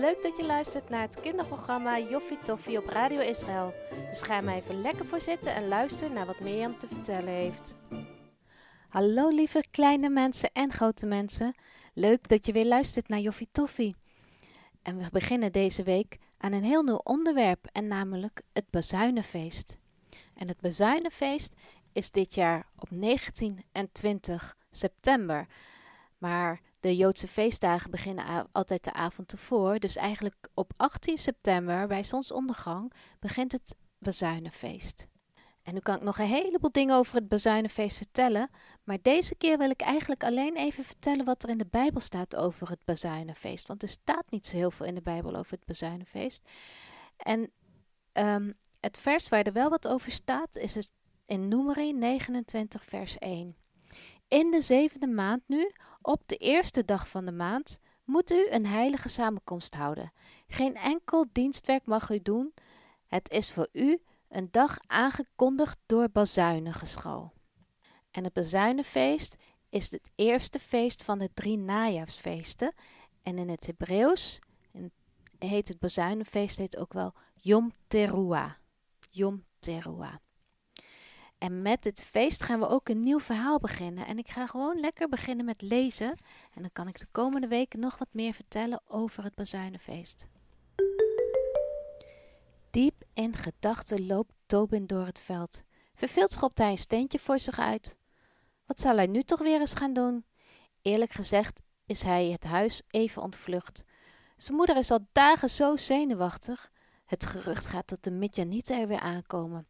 Leuk dat je luistert naar het kinderprogramma Joffie Toffie op Radio Israël. Dus ga maar even lekker voor zitten en luister naar wat Mirjam te vertellen heeft. Hallo lieve kleine mensen en grote mensen. Leuk dat je weer luistert naar Joffie Toffie. En we beginnen deze week aan een heel nieuw onderwerp en namelijk het Bazuinenfeest. En het Bazuinenfeest is dit jaar op 19 en 20 september. Maar de Joodse feestdagen beginnen altijd de avond ervoor. Dus eigenlijk op 18 september, bij zonsondergang, begint het Bazuinenfeest. En nu kan ik nog een heleboel dingen over het Bazuinenfeest vertellen. Maar deze keer wil ik eigenlijk alleen even vertellen wat er in de Bijbel staat over het Bazuinenfeest. Want er staat niet zo heel veel in de Bijbel over het Bazuinenfeest. En um, het vers waar er wel wat over staat is het in Numeri 29 vers 1. In de zevende maand nu, op de eerste dag van de maand, moet u een heilige samenkomst houden. Geen enkel dienstwerk mag u doen. Het is voor u een dag aangekondigd door bazuinengeschal. En het bazuinenfeest is het eerste feest van de drie najaarsfeesten. En in het Hebreeuws heet het bazuinenfeest heet ook wel Yom Teruah. Yom Teruah. En met dit feest gaan we ook een nieuw verhaal beginnen. En ik ga gewoon lekker beginnen met lezen. En dan kan ik de komende weken nog wat meer vertellen over het Bazuinenfeest. Diep in gedachten loopt Tobin door het veld. Verveeld schopt hij een steentje voor zich uit. Wat zal hij nu toch weer eens gaan doen? Eerlijk gezegd is hij het huis even ontvlucht. Zijn moeder is al dagen zo zenuwachtig. Het gerucht gaat dat de Midjanieten er weer aankomen.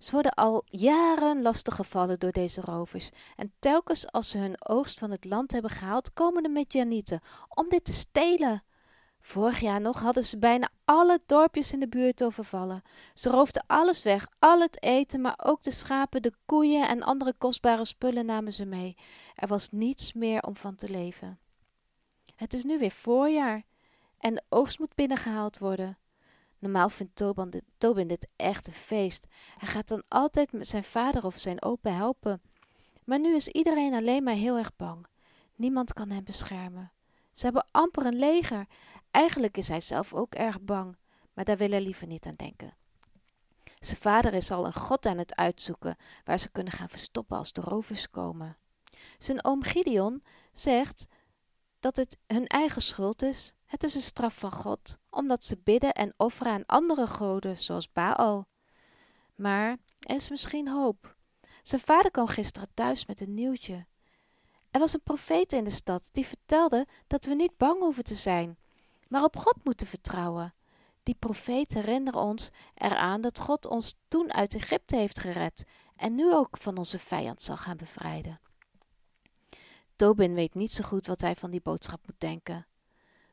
Ze worden al jaren lastiggevallen door deze rovers. En telkens als ze hun oogst van het land hebben gehaald, komen de Midjanieten om dit te stelen. Vorig jaar nog hadden ze bijna alle dorpjes in de buurt overvallen. Ze roofden alles weg, al het eten, maar ook de schapen, de koeien en andere kostbare spullen namen ze mee. Er was niets meer om van te leven. Het is nu weer voorjaar en de oogst moet binnengehaald worden. Normaal vindt dit, Tobin dit echt een feest. Hij gaat dan altijd met zijn vader of zijn opa helpen. Maar nu is iedereen alleen maar heel erg bang. Niemand kan hem beschermen. Ze hebben amper een leger. Eigenlijk is hij zelf ook erg bang, maar daar wil hij liever niet aan denken. Zijn vader is al een god aan het uitzoeken waar ze kunnen gaan verstoppen als de rovers komen. Zijn oom Gideon zegt dat het hun eigen schuld is. Het is een straf van God, omdat ze bidden en offeren aan andere goden, zoals Baal. Maar er is misschien hoop. Zijn vader kwam gisteren thuis met een nieuwtje. Er was een profeet in de stad die vertelde dat we niet bang hoeven te zijn, maar op God moeten vertrouwen. Die profeet herinnerde ons eraan dat God ons toen uit Egypte heeft gered en nu ook van onze vijand zal gaan bevrijden. Tobin weet niet zo goed wat hij van die boodschap moet denken.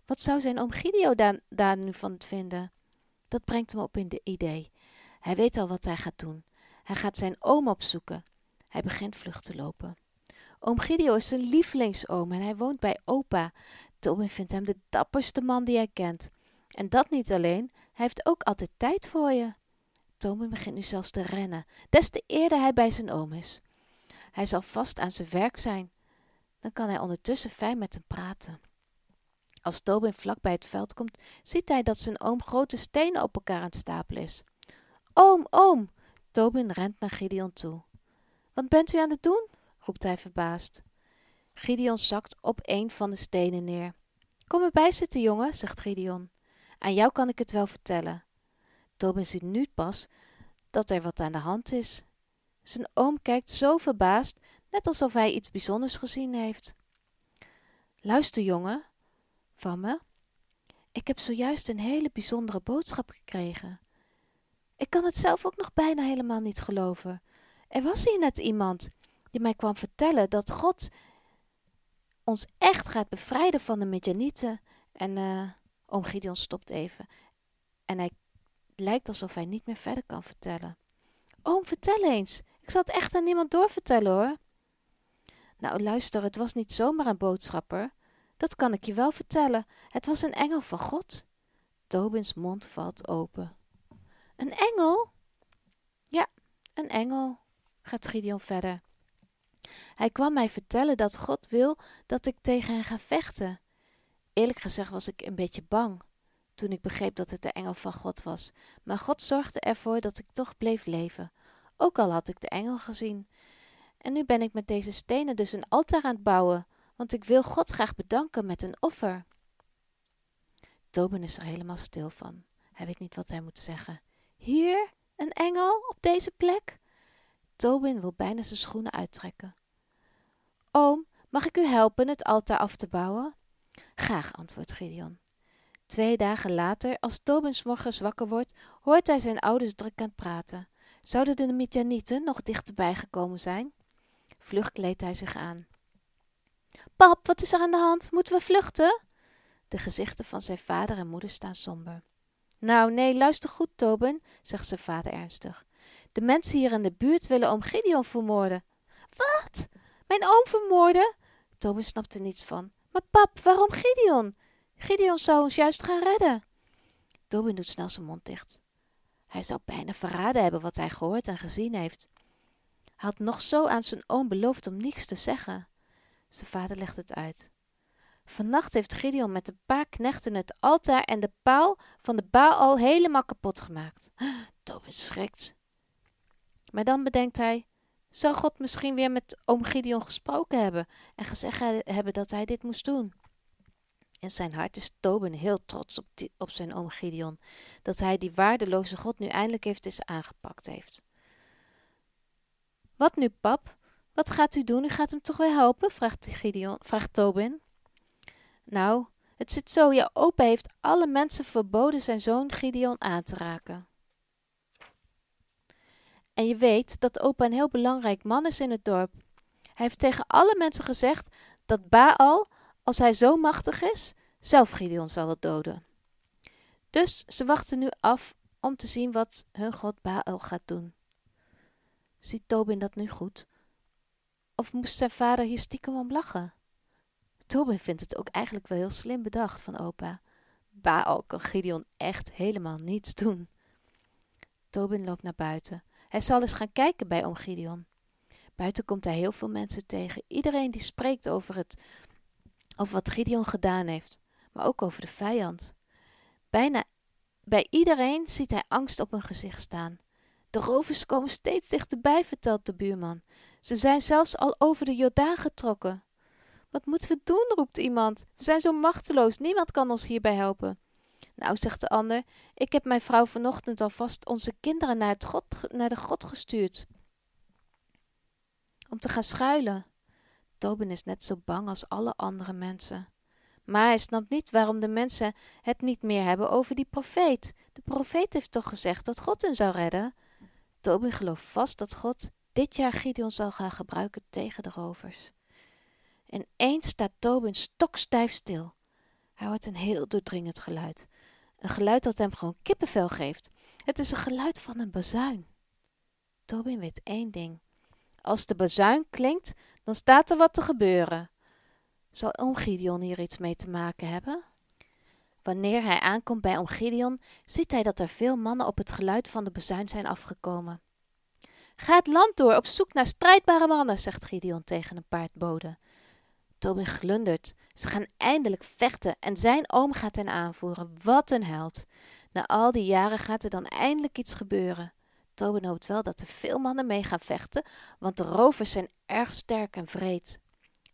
Wat zou zijn oom Gideon daar, nu van vinden? Dat brengt hem op in de idee. Hij weet al wat hij gaat doen. Hij gaat zijn oom opzoeken. Hij begint vlug te lopen. Oom Gideon is zijn lievelingsoom en hij woont bij opa. Tobin vindt hem de dapperste man die hij kent. En dat niet alleen, hij heeft ook altijd tijd voor je. Tobin begint nu zelfs te rennen, des te eerder hij bij zijn oom is. Hij zal vast aan zijn werk zijn. Dan kan hij ondertussen fijn met hem praten. Als Tobin vlak bij het veld komt, ziet hij dat zijn oom grote stenen op elkaar aan het stapelen is. Oom, oom! Tobin rent naar Gideon toe. Wat bent u aan het doen? roept hij verbaasd. Gideon zakt op een van de stenen neer. Kom erbij zitten, jongen, zegt Gideon. Aan jou kan ik het wel vertellen. Tobin ziet nu pas dat er wat aan de hand is. Zijn oom kijkt zo verbaasd, net alsof hij iets bijzonders gezien heeft. Luister, jongen, van me. Ik heb zojuist een hele bijzondere boodschap gekregen. Ik kan het zelf ook nog bijna helemaal niet geloven. Er was hier net iemand die mij kwam vertellen dat God ons echt gaat bevrijden van de Midjanieten. En uh, oom Gideon stopt even. En hij lijkt alsof hij niet meer verder kan vertellen. Oom, vertel eens. Ik zal het echt aan niemand doorvertellen hoor. Nou, luister, het was niet zomaar een boodschapper. Dat kan ik je wel vertellen. Het was een engel van God. Tobins mond valt open. Een engel? Ja, een engel, gaat Gideon verder. Hij kwam mij vertellen dat God wil dat ik tegen hen ga vechten. Eerlijk gezegd was ik een beetje bang. toen ik begreep dat het de engel van God was. Maar God zorgde ervoor dat ik toch bleef leven, ook al had ik de engel gezien. En nu ben ik met deze stenen dus een altaar aan het bouwen, want ik wil God graag bedanken met een offer. Tobin is er helemaal stil van. Hij weet niet wat hij moet zeggen. Hier, een engel, op deze plek? Tobin wil bijna zijn schoenen uittrekken. Oom, mag ik u helpen het altaar af te bouwen? Graag, antwoordt Gideon. Twee dagen later, als Tobin morgens wakker wordt, hoort hij zijn ouders druk aan het praten. Zouden de Midjanieten nog dichterbij gekomen zijn? Vlug kleedt hij zich aan. Pap, wat is er aan de hand? Moeten we vluchten? De gezichten van zijn vader en moeder staan somber. Nou, nee, luister goed, Tobin, zegt zijn vader ernstig. De mensen hier in de buurt willen oom Gideon vermoorden. Wat? Mijn oom vermoorden? Tobin snapt er niets van. Maar pap, waarom Gideon? Gideon zou ons juist gaan redden. Tobin doet snel zijn mond dicht. Hij zou bijna verraden hebben wat hij gehoord en gezien heeft. Hij had nog zo aan zijn oom beloofd om niets te zeggen. Zijn vader legt het uit. Vannacht heeft Gideon met een paar knechten het altaar en de paal van de Baal helemaal kapot gemaakt. Tobin schrikt. Maar dan bedenkt hij, zou God misschien weer met oom Gideon gesproken hebben en gezegd hebben dat hij dit moest doen? In zijn hart is Tobin heel trots op, op zijn oom Gideon, dat hij die waardeloze God nu eindelijk heeft eens aangepakt heeft. Wat nu, pap? Wat gaat u doen? U gaat hem toch weer helpen? vraagt, Gideon, vraagt Tobin. Nou, het zit zo, je opa heeft alle mensen verboden zijn zoon Gideon aan te raken. En je weet dat opa een heel belangrijk man is in het dorp. Hij heeft tegen alle mensen gezegd dat Baal, als hij zo machtig is, zelf Gideon zal doden. Dus ze wachten nu af om te zien wat hun god Baal gaat doen. Ziet Tobin dat nu goed? Of moest zijn vader hier stiekem om lachen? Tobin vindt het ook eigenlijk wel heel slim bedacht van opa. Baal kan Gideon echt helemaal niets doen. Tobin loopt naar buiten. Hij zal eens gaan kijken bij oom Gideon. Buiten komt hij heel veel mensen tegen. Iedereen die spreekt over, het, over wat Gideon gedaan heeft, maar ook over de vijand. Bijna bij iedereen ziet hij angst op hun gezicht staan. De rovers komen steeds dichterbij, vertelt de buurman. Ze zijn zelfs al over de Jordaan getrokken. Wat moeten we doen? roept iemand. We zijn zo machteloos, niemand kan ons hierbij helpen. Nou, zegt de ander, ik heb mijn vrouw vanochtend alvast onze kinderen naar, het God, naar de gestuurd. Om te gaan schuilen. Tobin is net zo bang als alle andere mensen. Maar hij snapt niet waarom de mensen het niet meer hebben over die profeet. De profeet heeft toch gezegd dat God hen zou redden? Tobin gelooft vast dat God dit jaar Gideon zal gaan gebruiken tegen de rovers. En eens staat Tobin stokstijf stil. Hij hoort een heel doordringend geluid. Een geluid dat hem gewoon kippenvel geeft. Het is een geluid van een bazuin. Tobin weet één ding. Als de bazuin klinkt, dan staat er wat te gebeuren. Zal oom Gideon hier iets mee te maken hebben? Wanneer hij aankomt bij oom Gideon, ziet hij dat er veel mannen op het geluid van de bazuin zijn afgekomen. Ga het land door op zoek naar strijdbare mannen, zegt Gideon tegen een paardbode. Tobin glundert. Ze gaan eindelijk vechten en zijn oom gaat hen aanvoeren. Wat een held. Na al die jaren gaat er dan eindelijk iets gebeuren. Tobin hoopt wel dat er veel mannen mee gaan vechten, want de rovers zijn erg sterk en vreed.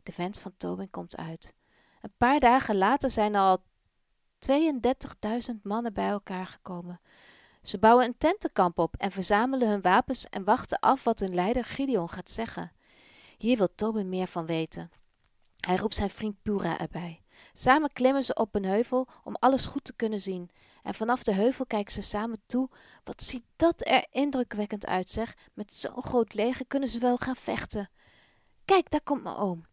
De wens van Tobin komt uit. Een paar dagen later zijn er al 32.000 mannen bij elkaar gekomen. Ze bouwen een tentenkamp op en verzamelen hun wapens en wachten af wat hun leider Gideon gaat zeggen. Hier wil Tobin meer van weten. Hij roept zijn vriend Pura erbij. Samen klimmen ze op een heuvel om alles goed te kunnen zien. En vanaf de heuvel kijken ze samen toe. Wat ziet dat er indrukwekkend uit, zeg. Met zo'n groot leger kunnen ze wel gaan vechten. Kijk, daar komt mijn oom.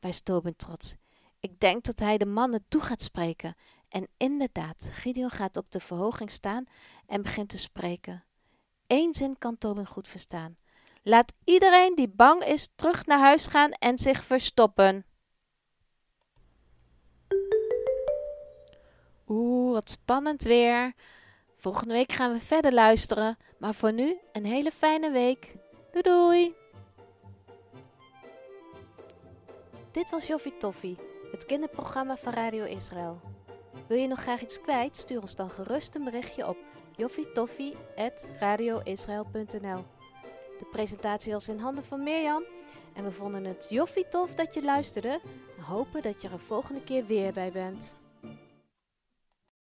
Wij Tobin trots. Ik denk dat hij de mannen toe gaat spreken. En inderdaad, Gideon gaat op de verhoging staan en begint te spreken. Eén zin kan Tobin goed verstaan. Laat iedereen die bang is terug naar huis gaan en zich verstoppen. Oeh, wat spannend weer. Volgende week gaan we verder luisteren. Maar voor nu een hele fijne week. Doei doei! Dit was Joffie Toffie, het kinderprogramma van Radio Israël. Wil je nog graag iets kwijt? Stuur ons dan gerust een berichtje op joffitoffie.radioisrael.nl De presentatie was in handen van Mirjam en we vonden het joffie tof dat je luisterde en hopen dat je er een volgende keer weer bij bent.